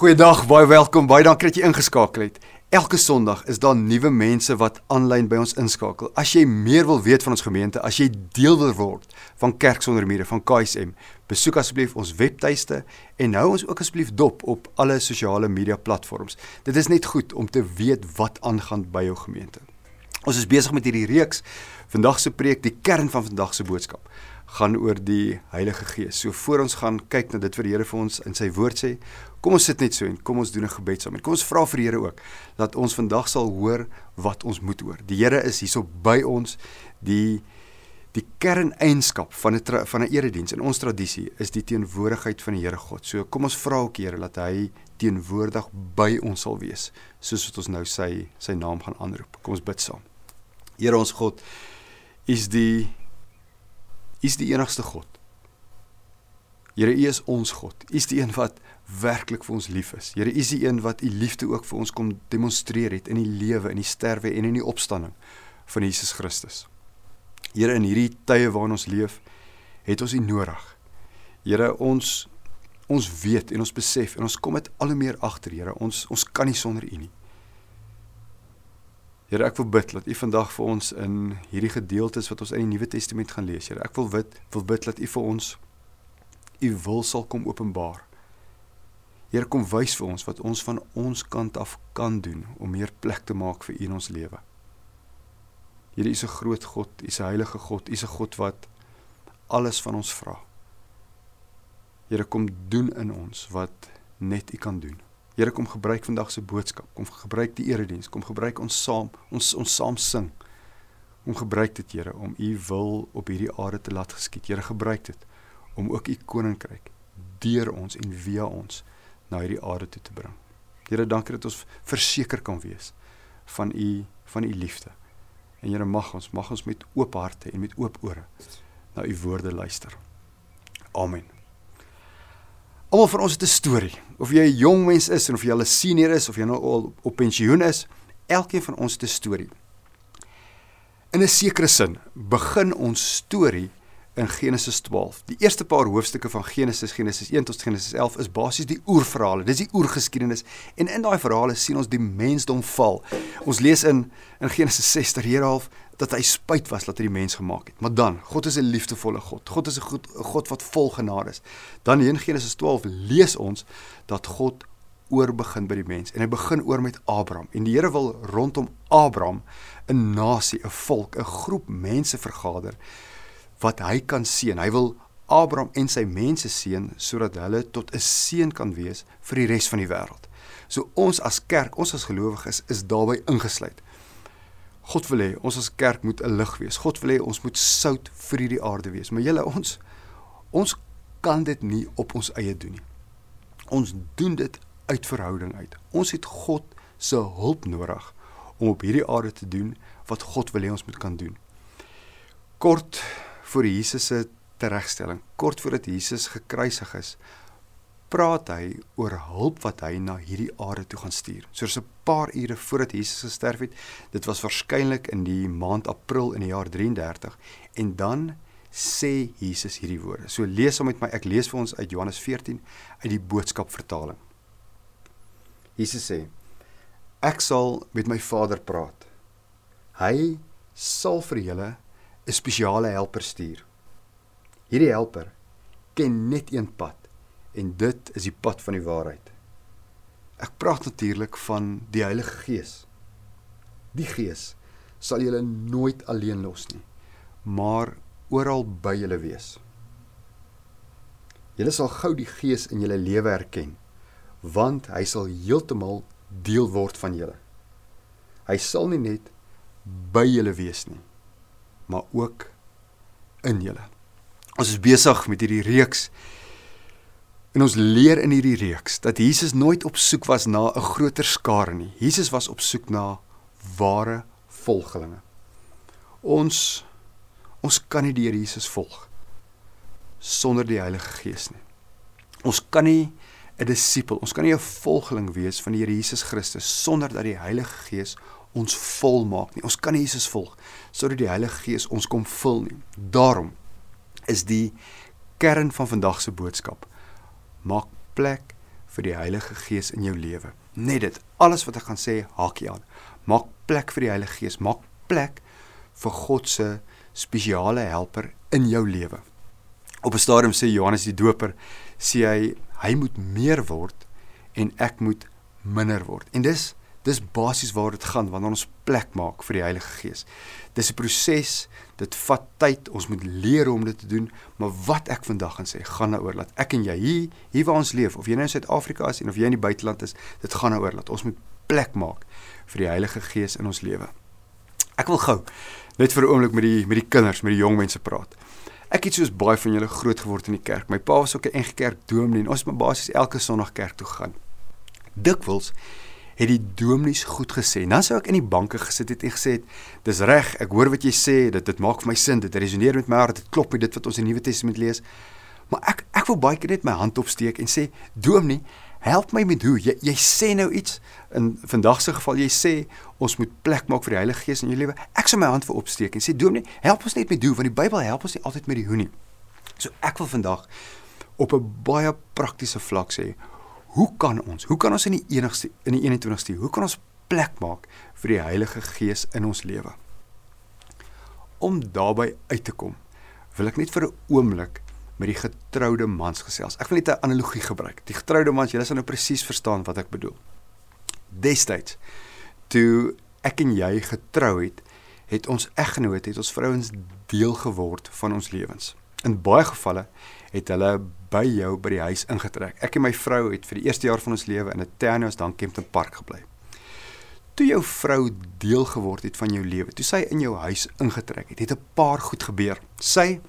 Goeiedag, baie welkom. Baie dankie dat jy ingeskakel het. Elke Sondag is daar nuwe mense wat aanlyn by ons inskakel. As jy meer wil weet van ons gemeente, as jy deel wil word van Kerk sonder mure van KSM, besoek asseblief ons webtuiste en hou ons ook asseblief dop op alle sosiale media platforms. Dit is net goed om te weet wat aangaan by jou gemeente. Ons is besig met hierdie reeks. Vandag se preek, die kern van vandag se boodskap gaan oor die Heilige Gees. So voor ons gaan kyk na dit wat die Here vir ons in sy woord sê, kom ons sit net so en kom ons doen 'n gebed saam. En kom ons vra vir die Here ook dat ons vandag sal hoor wat ons moet hoor. Die Here is hierso by ons. Die die kerneienskap van 'n van 'n erediens in ons tradisie is die teenwoordigheid van die Here God. So kom ons vra ook Here dat hy teenwoordig by ons sal wees, soos wat ons nou sy sy naam gaan aanroep. Kom ons bid saam. Here ons God, is die U is die enigste God. Here, U is ons God. U is die een wat werklik vir ons lief is. Here, U is die een wat U liefde ook vir ons kom demonstreer het in die lewe, in die sterwe en in die opstanding van Jesus Christus. Here, in hierdie tye waarin ons leef, het ons U nodig. Here, ons ons weet en ons besef en ons kom met al hoe meer agter, Here, ons ons kan nie sonder U nie. Here, ek wil bid dat U vandag vir ons in hierdie gedeeltes wat ons in die Nuwe Testament gaan lees, Here, ek wil bid, wil bid dat U vir ons U wil sal kom openbaar. Here, kom wys vir ons wat ons van ons kant af kan doen om meer plek te maak vir U in ons lewe. Here, U is 'n groot God, U is 'n heilige God, U is 'n God wat alles van ons vra. Here, kom doen in ons wat net U kan doen. Here kom gebruik vandag se boodskap. Kom gebruik die erediens. Kom gebruik ons saam, ons ons saam sing. Kom gebruik dit Here om u wil op hierdie aarde te laat geskied. Here gebruik dit om ook u koninkryk deur ons en via ons na hierdie aarde toe te bring. Here, dankie dat ons verseker kan wees van u van u liefde. En Here mag ons mag ons met oop harte en met oop ore na u woorde luister. Amen. Almal van ons het 'n storie. Of jy 'n jong mens is en of jy al 'n senior is of jy nou al op pensioen is, elkeen van ons het 'n storie. In 'n sekere sin begin ons storie in Genesis 12. Die eerste paar hoofstukke van Genesis, Genesis 1 tot Genesis 11 is basies die oerverhale. Dis die oergeskiedenis en in daai verhale sien ons die mensdom val. Ons lees in in Genesis 6 dat Here half dat hy spyt was dat hy die mens gemaak het. Maar dan, God is 'n liefdevolle God. God is 'n goed 'n God wat vol genade is. Dan in Genesis 12 lees ons dat God oorbegin by die mens en hy begin oor met Abraham. En die Here wil rondom Abraham 'n nasie, 'n volk, 'n groep mense vergader wat hy kan seën. Hy wil Abraham en sy mense seën sodat hulle tot 'n seën kan wees vir die res van die wêreld. So ons as kerk, ons as gelowiges is daarbey ingesluit. God wil hê ons as kerk moet 'n lig wees. God wil hê ons moet sout vir hierdie aarde wees. Maar julle ons ons kan dit nie op ons eie doen nie. Ons doen dit uit verhouding uit. Ons het God se hulp nodig om op hierdie aarde te doen wat God wil hê ons moet kan doen. Kort voor Jesus se teregstelling, kort voordat Jesus gekruisig is, praat hy oor hulp wat hy na hierdie aarde toe gaan stuur. Soos 'n paar ure voordat Jesus gesterf het, dit was waarskynlik in die maand April in die jaar 33 en dan sê Jesus hierdie woorde. So lees hom met my. Ek lees vir ons uit Johannes 14 uit die boodskap vertaling. Jesus sê: Ek sal met my Vader praat. Hy sal vir julle 'n spesiale helper stuur. Hierdie helper ken net een pad en dit is die pad van die waarheid. Ek praat natuurlik van die Heilige Gees. Die Gees sal julle nooit alleen los nie, maar oral by julle wees. Julle sal gou die Gees in julle lewe herken, want hy sal heeltemal deel word van julle. Hy sal nie net by julle wees nie, maar ook in julle. Ons is besig met hierdie reeks En ons leer in hierdie reeks dat Jesus nooit op soek was na 'n groter skare nie. Jesus was op soek na ware volgelinge. Ons ons kan nie die Here Jesus volg sonder die Heilige Gees nie. Ons kan nie 'n disipel, ons kan nie 'n volgeling wees van die Here Jesus Christus sonder dat die Heilige Gees ons volmaak nie. Ons kan nie Jesus volg sodat die Heilige Gees ons kom vul nie. Daarom is die kern van vandag se boodskap maak plek vir die Heilige Gees in jou lewe. Net dit. Alles wat ek gaan sê, haak jy aan. Maak plek vir die Heilige Gees. Maak plek vir God se spesiale helper in jou lewe. Op 'n stadium sê Johannes die Doper, sê hy hy moet meer word en ek moet minder word. En dis dis basies waar dit gaan wanneer ons plek maak vir die Heilige Gees. Dis 'n proses, dit vat tyd, ons moet leer om dit te doen, maar wat ek vandag gaan sê, gaan daaroor dat ek en jy hier hier waar ons leef, of jy nou in Suid-Afrika is en of jy in die buiteland is, dit gaan daaroor dat ons moet plek maak vir die Heilige Gees in ons lewe. Ek wil gou net vir 'n oomblik met die met die kinders, met die jong mense praat. Ek het soos baie van julle groot geword in die kerk. My pa was ook 'n NG Kerk dominee en ons het basies elke Sondag kerk toe gaan. Dikwels het die dominees goed gesê. Dan sou ek in die banke gesit het en gesê het, "Dis reg, ek hoor wat jy sê, dit dit maak vir my sin, dit resoneer met my hart, dit klop met dit wat ons in die Nuwe Testament lees." Maar ek ek wil baie keer net my hand opsteek en sê, "Dominee, help my met hoe jy jy sê nou iets in vandag se geval jy sê ons moet plek maak vir die Heilige Gees in jou lewe ek sal my hand vir opsteek en sê dominee help ons net met hoe want die Bybel help ons nie altyd met die hoe nie so ek wil vandag op 'n baie praktiese vlak sê hoe kan ons hoe kan ons in die enigste in die 21ste hoe kan ons plek maak vir die Heilige Gees in ons lewe om daarbey uit te kom wil ek net vir 'n oomblik met die getroude mans gesels. Ek wil net 'n analogie gebruik. Die getroude mans, julle sal nou presies verstaan wat ek bedoel. Destyds toe ek en jy getrou het, het ons eggenoot, het ons vrouens deel geword van ons lewens. In baie gevalle het hulle by jou by die huis ingetrek. Ek en my vrou het vir die eerste jaar van ons lewe in 'n Ternos dan Kempton Park gebly. Toe jou vrou deel geword het van jou lewe, toe sy in jou huis ingetrek het, het 'n paar goed gebeur. Sy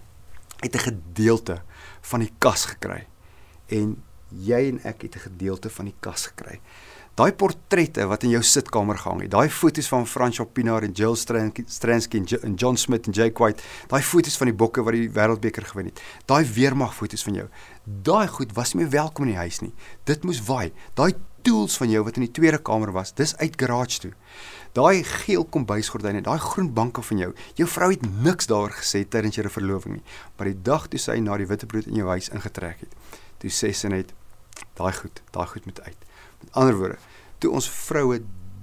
het 'n gedeelte van die kas gekry en jy en ek het 'n gedeelte van die kas gekry. Daai portrette wat in jou sitkamer gehang het, daai foto's van Frans Chopinaar en Jill Stransky en John Smith en Jake White, daai foto's van die bokke wat die wêreldbeker gewen het, daai weermag foto's van jou. Daai goed was nie meer welkom in die huis nie. Dit moes waai. Daai tools van jou wat in die tweede kamer was, dis uit garage toe. Daai geel kombuisgordyne, daai groen banke van jou. Jou vrou het niks daaroor gesê tydens julle verloving nie, maar die dag toe sy na die witbrood in jou huis ingetrek het, toe sê sy net daai goed, daai goed moet uit. Ander woorde, toe ons vroue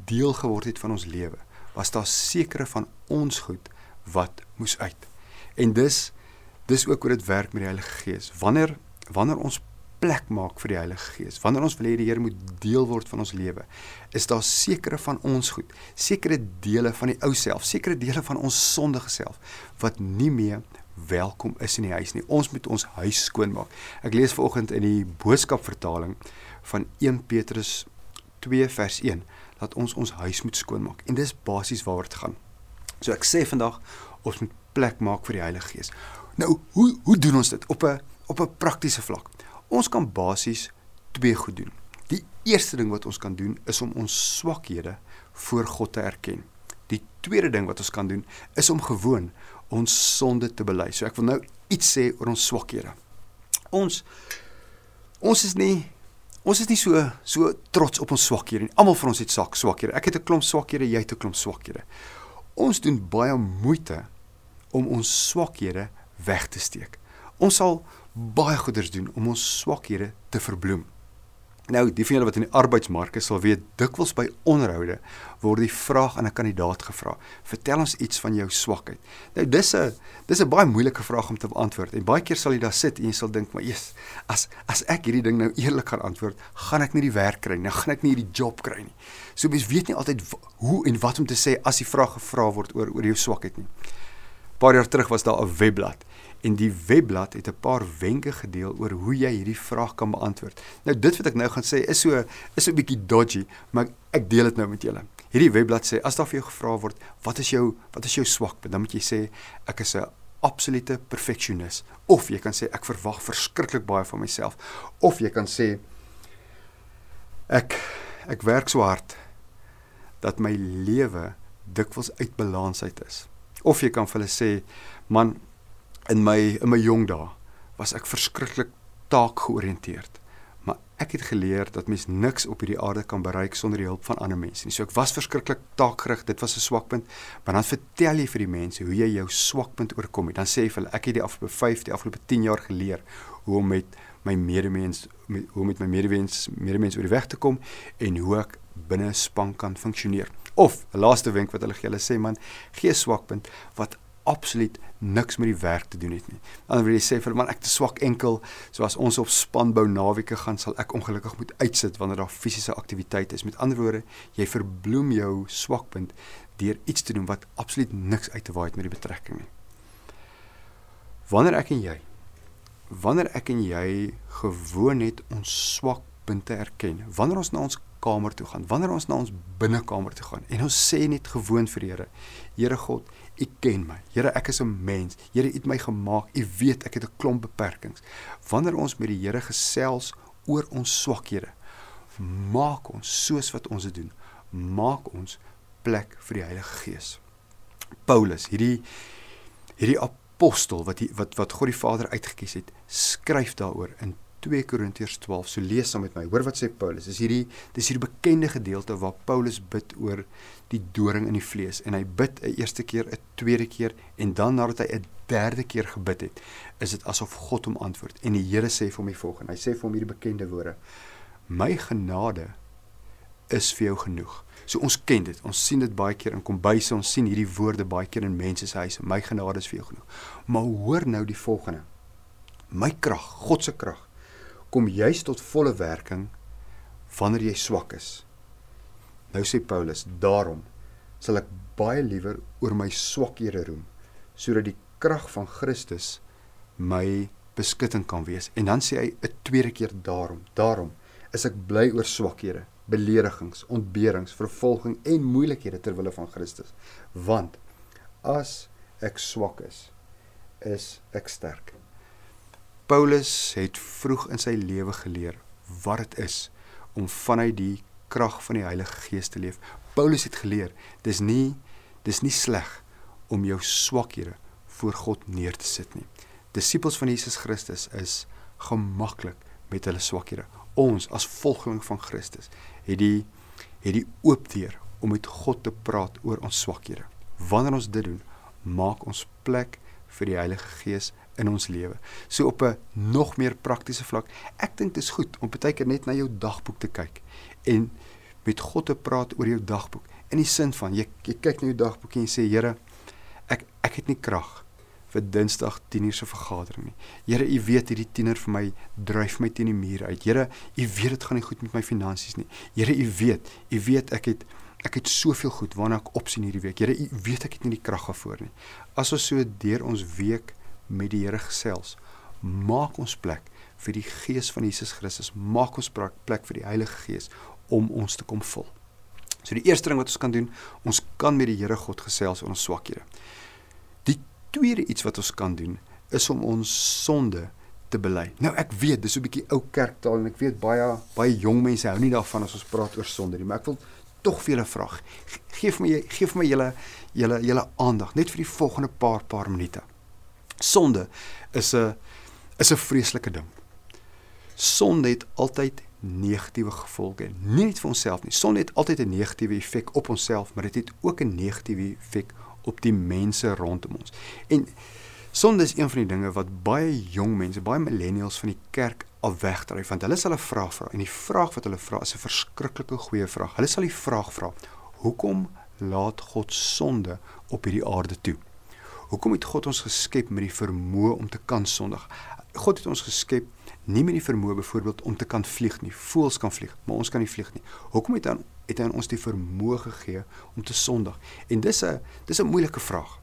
deel geword het van ons lewe, was daar sekere van ons goed wat moes uit. En dis dis ook hoe dit werk met die Heilige Gees. Wanneer wanneer ons plek maak vir die Heilige Gees. Wanneer ons wil hê die Here moet deel word van ons lewe, is daar sekere van ons goed, sekere dele van die ou self, sekere dele van ons sondige self wat nie meer welkom is in die huis nie. Ons moet ons huis skoon maak. Ek lees vanoggend in die boodskap vertaling van 1 Petrus 2 vers 1 dat ons ons huis moet skoon maak. En dis basies waaroor dit gaan. So ek sê vandag ons moet plek maak vir die Heilige Gees. Nou, hoe hoe doen ons dit op 'n op 'n praktiese vlak? Ons kan basies twee goed doen. Die eerste ding wat ons kan doen is om ons swakhede voor God te erken. Die tweede ding wat ons kan doen is om gewoon ons sonde te bely. So ek wil nou iets sê oor ons swakhede. Ons ons is nie ons is nie so so trots op ons swakhede nie. Almal van ons het sak swakhede. Ek het 'n klomp swakhede, jy het 'n klomp swakhede. Ons doen baie moeite om ons swakhede weg te steek. Ons sal baie goeders doen om ons swakhede te verbloem. Nou, die van julle wat in die arbeidsmark is, sal weet dikwels by onderhoude word die vraag aan 'n kandidaat gevra: "Vertel ons iets van jou swakheid." Nou, dis 'n dis 'n baie moeilike vraag om te beantwoord. En baie keer sal jy daar sit en jy sal dink, "Maar eers, as as ek hierdie ding nou eerlik gaan antwoord, gaan ek nie die werk kry nie. Nou gaan ek nie hierdie job kry nie." So mens weet nie altyd hoe en wat om te sê as die vraag gevra word oor oor jou swakheid nie. Paar jaar terug was daar 'n webblad en die webblad het 'n paar wenke gedeel oor hoe jy hierdie vraag kan beantwoord. Nou dit wat ek nou gaan sê is so is 'n bietjie dodgy, maar ek deel dit nou met julle. Hierdie webblad sê as daar vir jou gevra word, wat is jou wat is jou swakpunt? Dan moet jy sê ek is 'n absolute perfeksionis of jy kan sê ek verwag verskriklik baie van myself of jy kan sê ek ek werk so hard dat my lewe dikwels uit balans uit is. Of jy kan vir hulle sê man in my in my jong dae was ek verskriklik taakgeoriënteerd. Maar ek het geleer dat mens niks op hierdie aarde kan bereik sonder die hulp van ander mense nie. So ek was verskriklik taakgerig. Dit was 'n swakpunt. Maar dan vertel jy vir die mense hoe jy jou swakpunt oorkom het. Dan sê jy vir hulle ek het die afgelope 5, die afgelope 10 jaar geleer hoe om met my medemens met, hoe met my medewens medemens oor die weg te kom en hoe ek binne 'n span kan funksioneer. Of 'n laaste wenk wat hulle gee, hulle sê man, gee 'n swakpunt wat absoluut niks met die werk te doen het nie. Dan wil jy sê vir man ek te swak enkel, so as ons op spanbou naweke gaan, sal ek ongelukkig moet uitsit wanneer daar fisiese aktiwiteit is. Met ander woorde, jy verbloem jou swakpunt deur iets te doen wat absoluut niks uit te waai het met die betrekking nie. Wanneer ek en jy wanneer ek en jy gewoon het ons swakpunte erken, wanneer ons na ons kamer toe gaan, wanneer ons na ons binnekamer toe gaan en ons sê net gewoon vir Here, Here God, U ken my. Here, ek is 'n mens. Here, U het my gemaak. U weet ek het 'n klomp beperkings. Wanneer ons met die Here gesels oor ons swakhede, maak ons soos wat ons dit doen. Maak ons plek vir die Heilige Gees. Paulus, hierdie hierdie apostel wat die, wat wat God die Vader uitgekies het, skryf daaroor in 2 Korintiërs 12. So lees saam met my. Hoor wat sê Paulus. Dis hierdie dis hierdie bekende gedeelte waar Paulus bid oor die doring in die vlees en hy bid 'n eerste keer, 'n tweede keer en dan nadat hy 'n derde keer gebid het, is dit asof God hom antwoord. En die Here sê vir hom die volgende. Hy sê vir hom hierdie bekende woorde: My genade is vir jou genoeg. So ons ken dit. Ons sien dit baie keer in kombuise, ons sien hierdie woorde baie keer in mense se huise. My genade is vir jou genoeg. Maar hoor nou die volgende. My krag, God se krag kom juis tot volle werking wanneer jy swak is. Nou sê Paulus, daarom sal ek baie liewer oor my swakhede roem sodat die krag van Christus my beskutting kan wees. En dan sê hy 'n tweede keer daarom, daarom is ek bly oor swakhede, beledigings, ontberings, vervolging en moeilikhede ter wille van Christus. Want as ek swak is, is ek sterk. Paulus het vroeg in sy lewe geleer wat dit is om vanuit die krag van die Heilige Gees te leef. Paulus het geleer, dis nie dis nie sleg om jou swakhede voor God neer te sit nie. Disippels van Jesus Christus is gemaklik met hulle swakhede. Ons as volgeling van Christus het die het die oop deur om met God te praat oor ons swakhede. Wanneer ons dit doen, maak ons plek vir die Heilige Gees in ons lewe. So op 'n nog meer praktiese vlak, ek dink dit is goed om baie keer net na jou dagboek te kyk en met God te praat oor jou dagboek. In die sin van jy jy kyk na jou dagboek en jy sê Here, ek ek het nie krag vir Dinsdag 10uur se vergadering nie. Here, U weet hierdie tiener vir my dryf my teen die muur uit. Here, U weet dit gaan nie goed met my finansies nie. Here, U weet, U weet ek het ek het soveel goed waarna ek opsien hierdie week. Here, U weet ek het nie die krag daarvoor nie. As ons so deur ons week met die Here gesels. Maak ons plek vir die Gees van Jesus Christus. Maak ons plek vir die Heilige Gees om ons te kom vul. So die eerste ding wat ons kan doen, ons kan met die Here God gesels oor ons swakhede. Die tweede iets wat ons kan doen is om ons sonde te bely. Nou ek weet dis 'n bietjie ou kerktaal en ek weet baie baie jong mense hou nie daarvan as ons praat oor sonde nie, maar ek wil tog vir julle vra. Geef my geef my julle julle julle aandag net vir die volgende paar paar minute. Sonde is 'n is 'n vreeslike ding. Sonde het altyd negatiewe gevolge, nie net vir onsself nie. Sonde het altyd 'n negatiewe effek op onsself, maar dit het, het ook 'n negatiewe effek op die mense rondom ons. En sonde is een van die dinge wat baie jong mense, baie millennials van die kerk af wegdryf want hulle sal 'n vraag vra en die vraag wat hulle vra is 'n verskriklike goeie vraag. Hulle sal die vraag vra: "Hoekom laat God sonde op hierdie aarde toe?" Hoekom het God ons geskep met die vermoë om te kan sondig? God het ons geskep nie met die vermoë byvoorbeeld om te kan vlieg nie. Voëls kan vlieg, maar ons kan nie vlieg nie. Hoekom het hy het hy ons die vermoë gegee om te sondig? En dis 'n dis 'n moeilike vraag.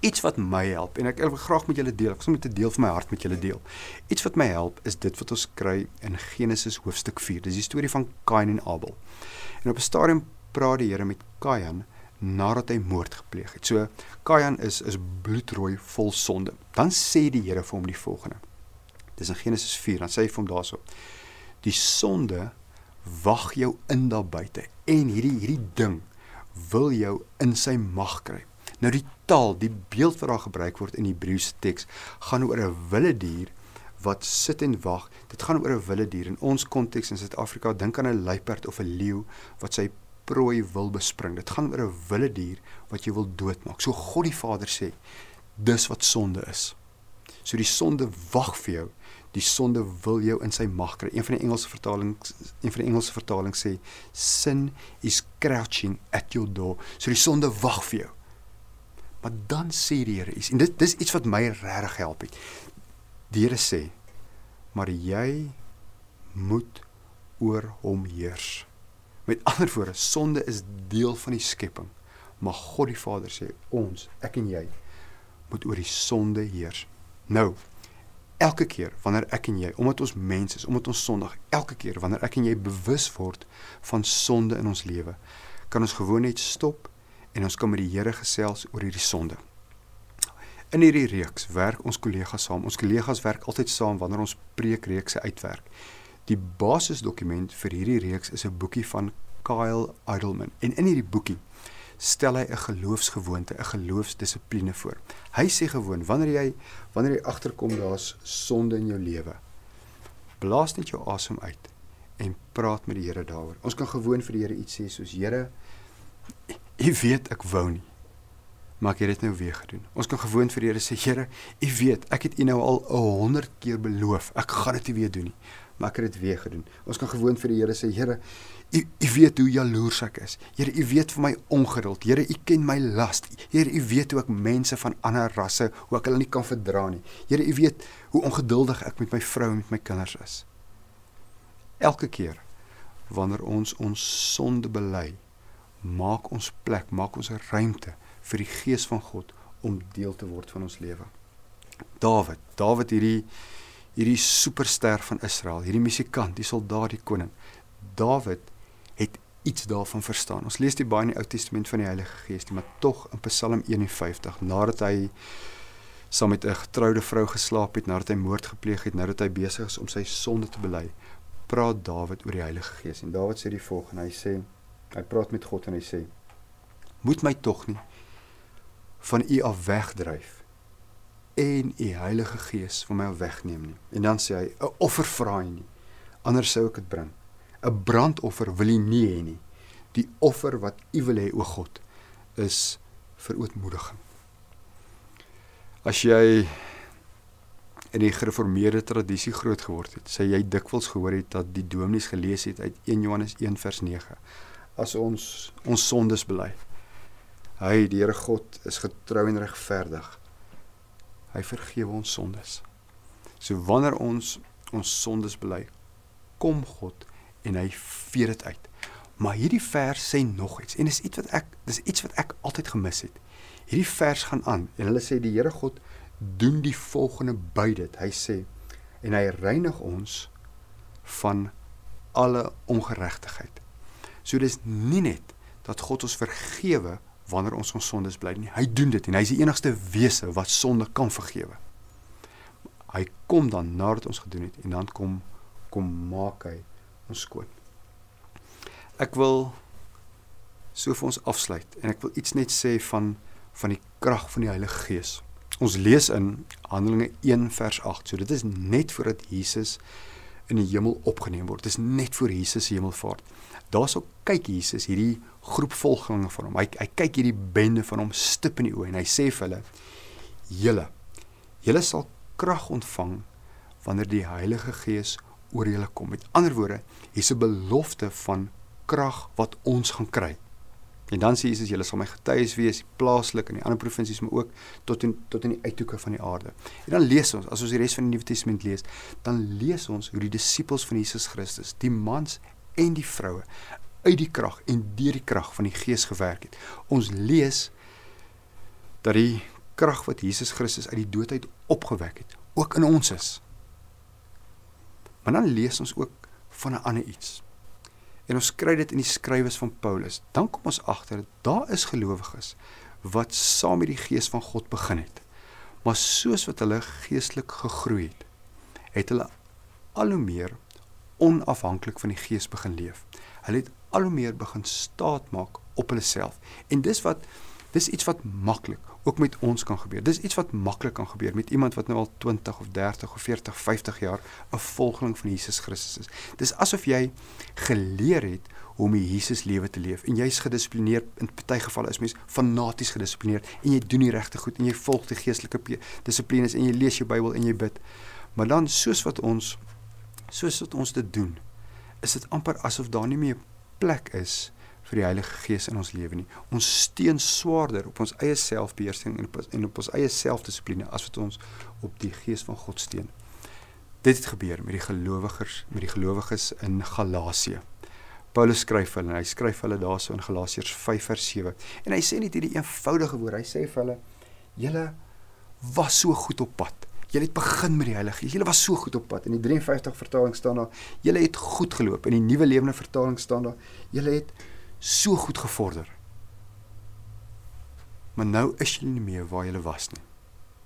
Iets wat my help en ek wil graag met julle deel. Ek wil met 'n deel van my hart met julle deel. Iets wat my help is dit wat ons kry in Genesis hoofstuk 4. Dis die storie van Kain en Abel. En op 'n stadium praat die Here met Kain nadat hy moord gepleeg het. So Kain is is bloedrooi vol sonde. Dan sê die Here vir hom die volgende. Dis in Genesis 4, dan sê hy vir hom daarso: Die sonde wag jou in daar buite en hierdie hierdie ding wil jou in sy mag kry. Nou die taal, die beeld wat daar gebruik word in die Hebreëse teks, gaan oor 'n wilde dier wat sit en wag. Dit gaan oor 'n wilde dier. In ons konteks in Suid-Afrika, dink aan 'n luiperd of 'n leeu wat sy prooi wil bespring. Dit gaan oor 'n wilde dier wat jy wil doodmaak. So God die Vader sê, dis wat sonde is. So die sonde wag vir jou Die sonde wil jou in sy mag kry. Een van die Engelse vertalings, een van die Engelse vertalings sê sin is crouching at your door. So die sonde wag vir jou. Maar dan sê die Here iets en dit dis iets wat my regtig help het. Die Here sê: "Maar jy moet oor hom heers." Met ander woorde, sonde is deel van die skepping. Maar God die Vader sê ons, ek en jy, moet oor die sonde heers. Nou, elke keer wanneer ek en jy, omdat ons mens is, omdat ons sondig, elke keer wanneer ek en jy bewus word van sonde in ons lewe, kan ons gewoon net stop en ons kan met die Here gesels oor hierdie sonde. In hierdie reeks werk ons kollegas saam. Ons kollegas werk altyd saam wanneer ons preekreekse uitwerk. Die basisdokument vir hierdie reeks is 'n boekie van Kyle Idleman. En in hierdie boekie stel hy 'n geloofsgewoonte, 'n geloofsdissipline voor. Hy sê gewoon wanneer jy wanneer jy agterkom daar's sonde in jou lewe, blaas net jou asem uit en praat met die Here daaroor. Ons kan gewoon vir die Here iets sê soos Here, U weet ek wou nie. Maar ek het dit nou weer gedoen. Ons kan gewoon vir die Here sê Here, U weet ek het U nou al 100 keer beloof. Ek gaan dit nie weer doen nie maar ek het dit weer gedoen. Ons kan gewoon vir die Here sê, Here, U U weet hoe jaloers ek is. Here, U weet vir my ongeduld. Here, U ken my las. Here, U weet hoe ek mense van ander rasse, hoe ek hulle nie kan verdra nie. Here, U weet hoe ongeduldig ek met my vrou en met my kinders is. Elke keer wanneer ons ons sonde bely, maak ons plek, maak ons 'n ruimte vir die gees van God om deel te word van ons lewe. Dawid, Dawid hierdie hierdie superster van Israel, hierdie musikant, die soldaat, die koning. Dawid het iets daarvan verstaan. Ons lees dit baie in die Ou Testament van die Heilige Gees, maar tog in Psalm 51, nadat hy saam met 'n getroude vrou geslaap het, nadat hy moord gepleeg het, nadat hy besig is om sy sonde te bely, praat Dawid oor die Heilige Gees. En Dawid sê die volgende, hy sê hy praat met God en hy sê: "Moet my tog nie van U af wegdryf en u Heilige Gees van my wegneem nie. En dan sê hy 'n offer vra hy nie. Anders sou ek dit bring. 'n Brandoffer wil hy nie hê nie. Die offer wat u wil hê o God is verootmoediging. As jy in die gereformeerde tradisie groot geword het, sê jy dikwels gehoor het dat die dominees gelees het uit 1 Johannes 1 vers 9. As ons ons sondes bely. Hy, die Here God, is getrou en regverdig hy vergewe ons sondes. So wanneer ons ons sondes bely, kom God en hy vee dit uit. Maar hierdie vers sê nog iets en dis iets wat ek dis iets wat ek altyd gemis het. Hierdie vers gaan aan en hulle sê die Here God doen die volgende by dit. Hy sê en hy reinig ons van alle ongeregtigheid. So dis nie net dat God ons vergewe wanneer ons ons sondes bly nie. Hy doen dit en hy is die enigste wese wat sonde kan vergewe. Hy kom dan nadat ons gedoen het en dan kom kom maak hy ons skoon. Ek wil so vir ons afsluit en ek wil iets net sê van van die krag van die Heilige Gees. Ons lees in Handelinge 1 vers 8. So dit is net voordat Jesus in die hemel opgeneem word. Dit is net voor Jesus se hemelvaart. Daarso kyk Jesus hierdie groep volgelinge van hom. Hy hy kyk hierdie bende van hom stip in die oë en hy sê vir hulle: "Julle, julle sal krag ontvang wanneer die Heilige Gees oor julle kom." Met ander woorde, hier's 'n belofte van krag wat ons gaan kry. En dan sê Jesus: "Julle sal my getuies wees plaaslik in die ander provinsies, maar ook tot in tot in die uithoeke van die aarde." En dan lees ons, as ons die res van die Nuwe Testament lees, dan lees ons hoe die disippels van Jesus Christus, die mans en die vroue uit die krag en deur die krag van die Gees gewerk het. Ons lees dat die krag wat Jesus Christus uit die dood uit opgewek het, ook in ons is. Maar dan lees ons ook van 'n ander iets. En ons kry dit in die skrywes van Paulus. Dan kom ons agter daar is gelowiges wat saam met die Gees van God begin het. Maar soos wat hulle geestelik gegroei het, het hulle al hoe meer onafhanklik van die Gees begin leef. Hulle het al hoe meer begin staat maak op hulle self. En dis wat dis iets wat maklik ook met ons kan gebeur. Dis iets wat maklik kan gebeur met iemand wat nou al 20 of 30 of 40, 50 jaar 'n volgeling van Jesus Christus is. Dis asof jy geleer het hoe om 'n Jesus lewe te leef en jy's gedissiplineerd in party gevalle is mens fanaties gedissiplineerd en jy doen die regte goed en jy volg die geestelike dissiplines en jy lees jou Bybel en jy bid. Maar dan soos wat ons soos wat ons dit doen, is dit amper asof daar nie meer plek is vir die Heilige Gees in ons lewe nie. Ons steun swaarder op ons eie selfbeheersing en op, en op ons eie selfdissipline as wat ons op die Gees van God steun. Dit het gebeur met die gelowiges, met die gelowiges in Galasië. Paulus skryf hulle en hy skryf hulle daarso in Galasiërs 5 vers 7. En hy sê net hierdie eenvoudige woord. Hy sê vir hulle: "Julle was so goed op pad. Julle het begin met die Heilige Gees. Julle was so goed op pad." In die 53 vertaling staan daar: "Julle het goed geloop." In die Nuwe Lewende vertaling staan daar: "Julle het so goed gevorder." Maar nou is julle nie meer waar julle was nie.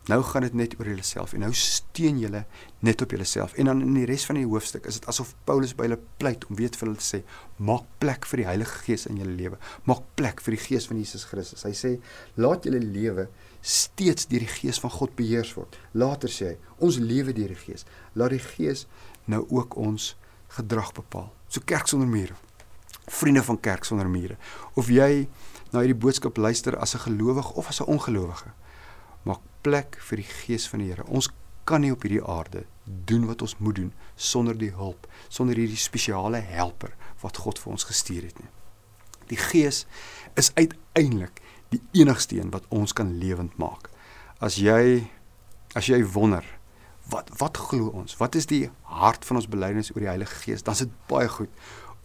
Nou gaan dit net oor julleself en nou steun julle net op julleself. En dan in die res van die hoofstuk is dit asof Paulus by hulle pleit om weet vir hulle te sê: "Maak plek vir die Heilige Gees in julle lewe. Maak plek vir die Gees van Jesus Christus." Hy sê: "Laat julle lewe steeds deur die Gees van God beheers word." Later sê hy: "Ons lewe deur die Gees. Laat die Gees nou ook ons gedrag bepaal." So kerk sonder mure. Vriende van kerk sonder mure. Of jy na hierdie boodskap luister as 'n gelowige of as 'n ongelowige plek vir die gees van die Here. Ons kan nie op hierdie aarde doen wat ons moet doen sonder die hulp, sonder hierdie spesiale helper wat God vir ons gestuur het nie. Die gees is uiteindelik die enigste een wat ons kan lewend maak. As jy as jy wonder wat wat glo ons? Wat is die hart van ons belydenis oor die Heilige Gees? Dan is dit baie goed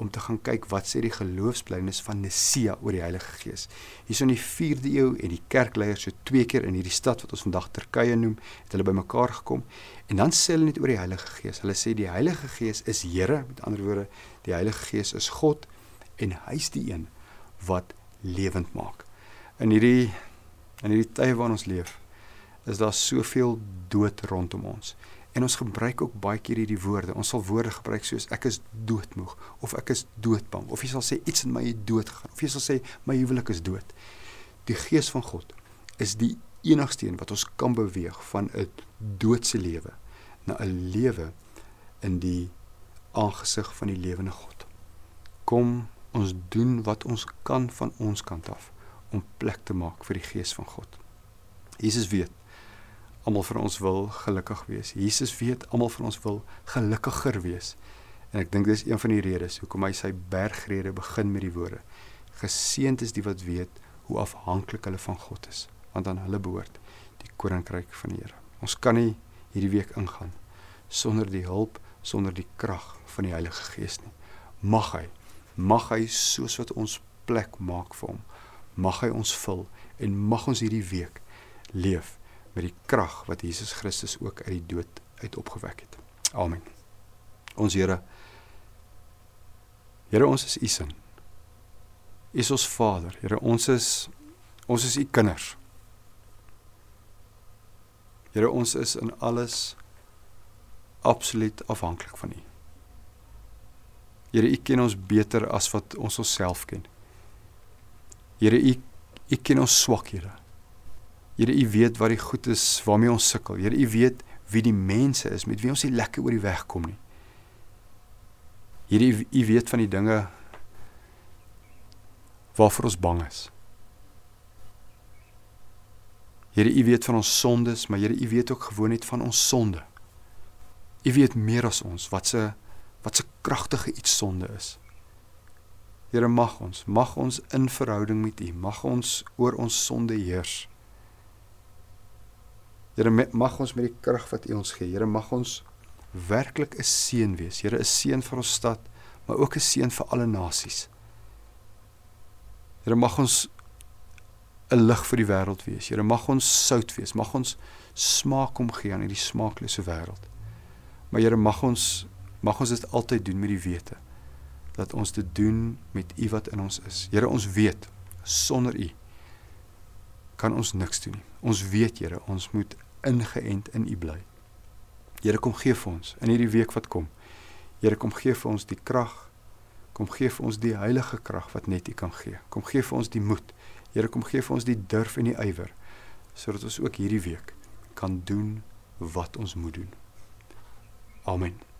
om te gaan kyk wat sê die geloofsblydenis van Nisea oor die Heilige Gees. Hierso in die 4de eeu het die kerkleiers so twee keer in hierdie stad wat ons vandag Turkye noem, het hulle bymekaar gekom en dan sê hulle net oor die Heilige Gees. Hulle sê die Heilige Gees is Here, met ander woorde, die Heilige Gees is God en hy's die een wat lewend maak. In hierdie in hierdie tye waarin ons leef, is daar soveel dood rondom ons. En ons gebruik ook baie keer hierdie woorde. Ons sal woorde gebruik soos ek is doodmoeg of ek is doodbang of jy sal sê iets in my het dood gegaan of jy sal sê my huwelik is dood. Die gees van God is die enigste een wat ons kan beweeg van 'n doodse lewe na 'n lewe in die aangesig van die lewende God. Kom ons doen wat ons kan van ons kant af om plek te maak vir die gees van God. Jesus weet almal van ons wil gelukkig wees. Jesus weet almal van ons wil gelukkiger wees. En ek dink dis een van die redes hoekom hy sy bergrede begin met die woorde: Geseënd is die wat weet hoe afhanklik hulle van God is, want aan hulle behoort die koninkryk van die Here. Ons kan nie hierdie week ingaan sonder die hulp, sonder die krag van die Heilige Gees nie. Mag hy, mag hy soos wat ons plek maak vir hom, mag hy ons vul en mag ons hierdie week leef met die krag wat Jesus Christus ook uit die dood uit opgewek het. Amen. Ons Here Here ons is u seun. U is ons Vader. Here ons is ons is u kinders. Here ons is in alles absoluut afhanklik van u. Here u ken ons beter as wat ons onsself ken. Here u u ken ons swakhede. Here u weet wat die goed is waarmee ons sukkel. Here u weet wie die mense is met wie ons nie lekker oor die weg kom nie. Here u weet van die dinge waarvoor ons bang is. Here u weet van ons sondes, maar Here u weet ook gewoon net van ons sonde. U weet meer as ons wat se wat se kragtige iets sonde is. Here mag ons, mag ons in verhouding met U, mag ons oor ons sonde heers. Here mag ons met die krag wat U ons gee, Here mag ons werklik 'n seën wees. Here 'n seën vir ons stad, maar ook 'n seën vir alle nasies. Here mag ons 'n lig vir die wêreld wees. Here mag ons sout wees. Mag ons smaak omgee aan hierdie smaaklose wêreld. Maar Here mag ons mag ons dit altyd doen met die wete dat ons dit doen met U wat in ons is. Here ons weet sonder U kan ons niks doen nie. Ons weet Here, ons moet ingeënt in U bly. Here kom gee vir ons in hierdie week wat kom. Here kom gee vir ons die krag. Kom gee vir ons die heilige krag wat net U kan gee. Kom gee vir ons die moed. Here kom gee vir ons die durf en die ywer sodat ons ook hierdie week kan doen wat ons moet doen. Amen.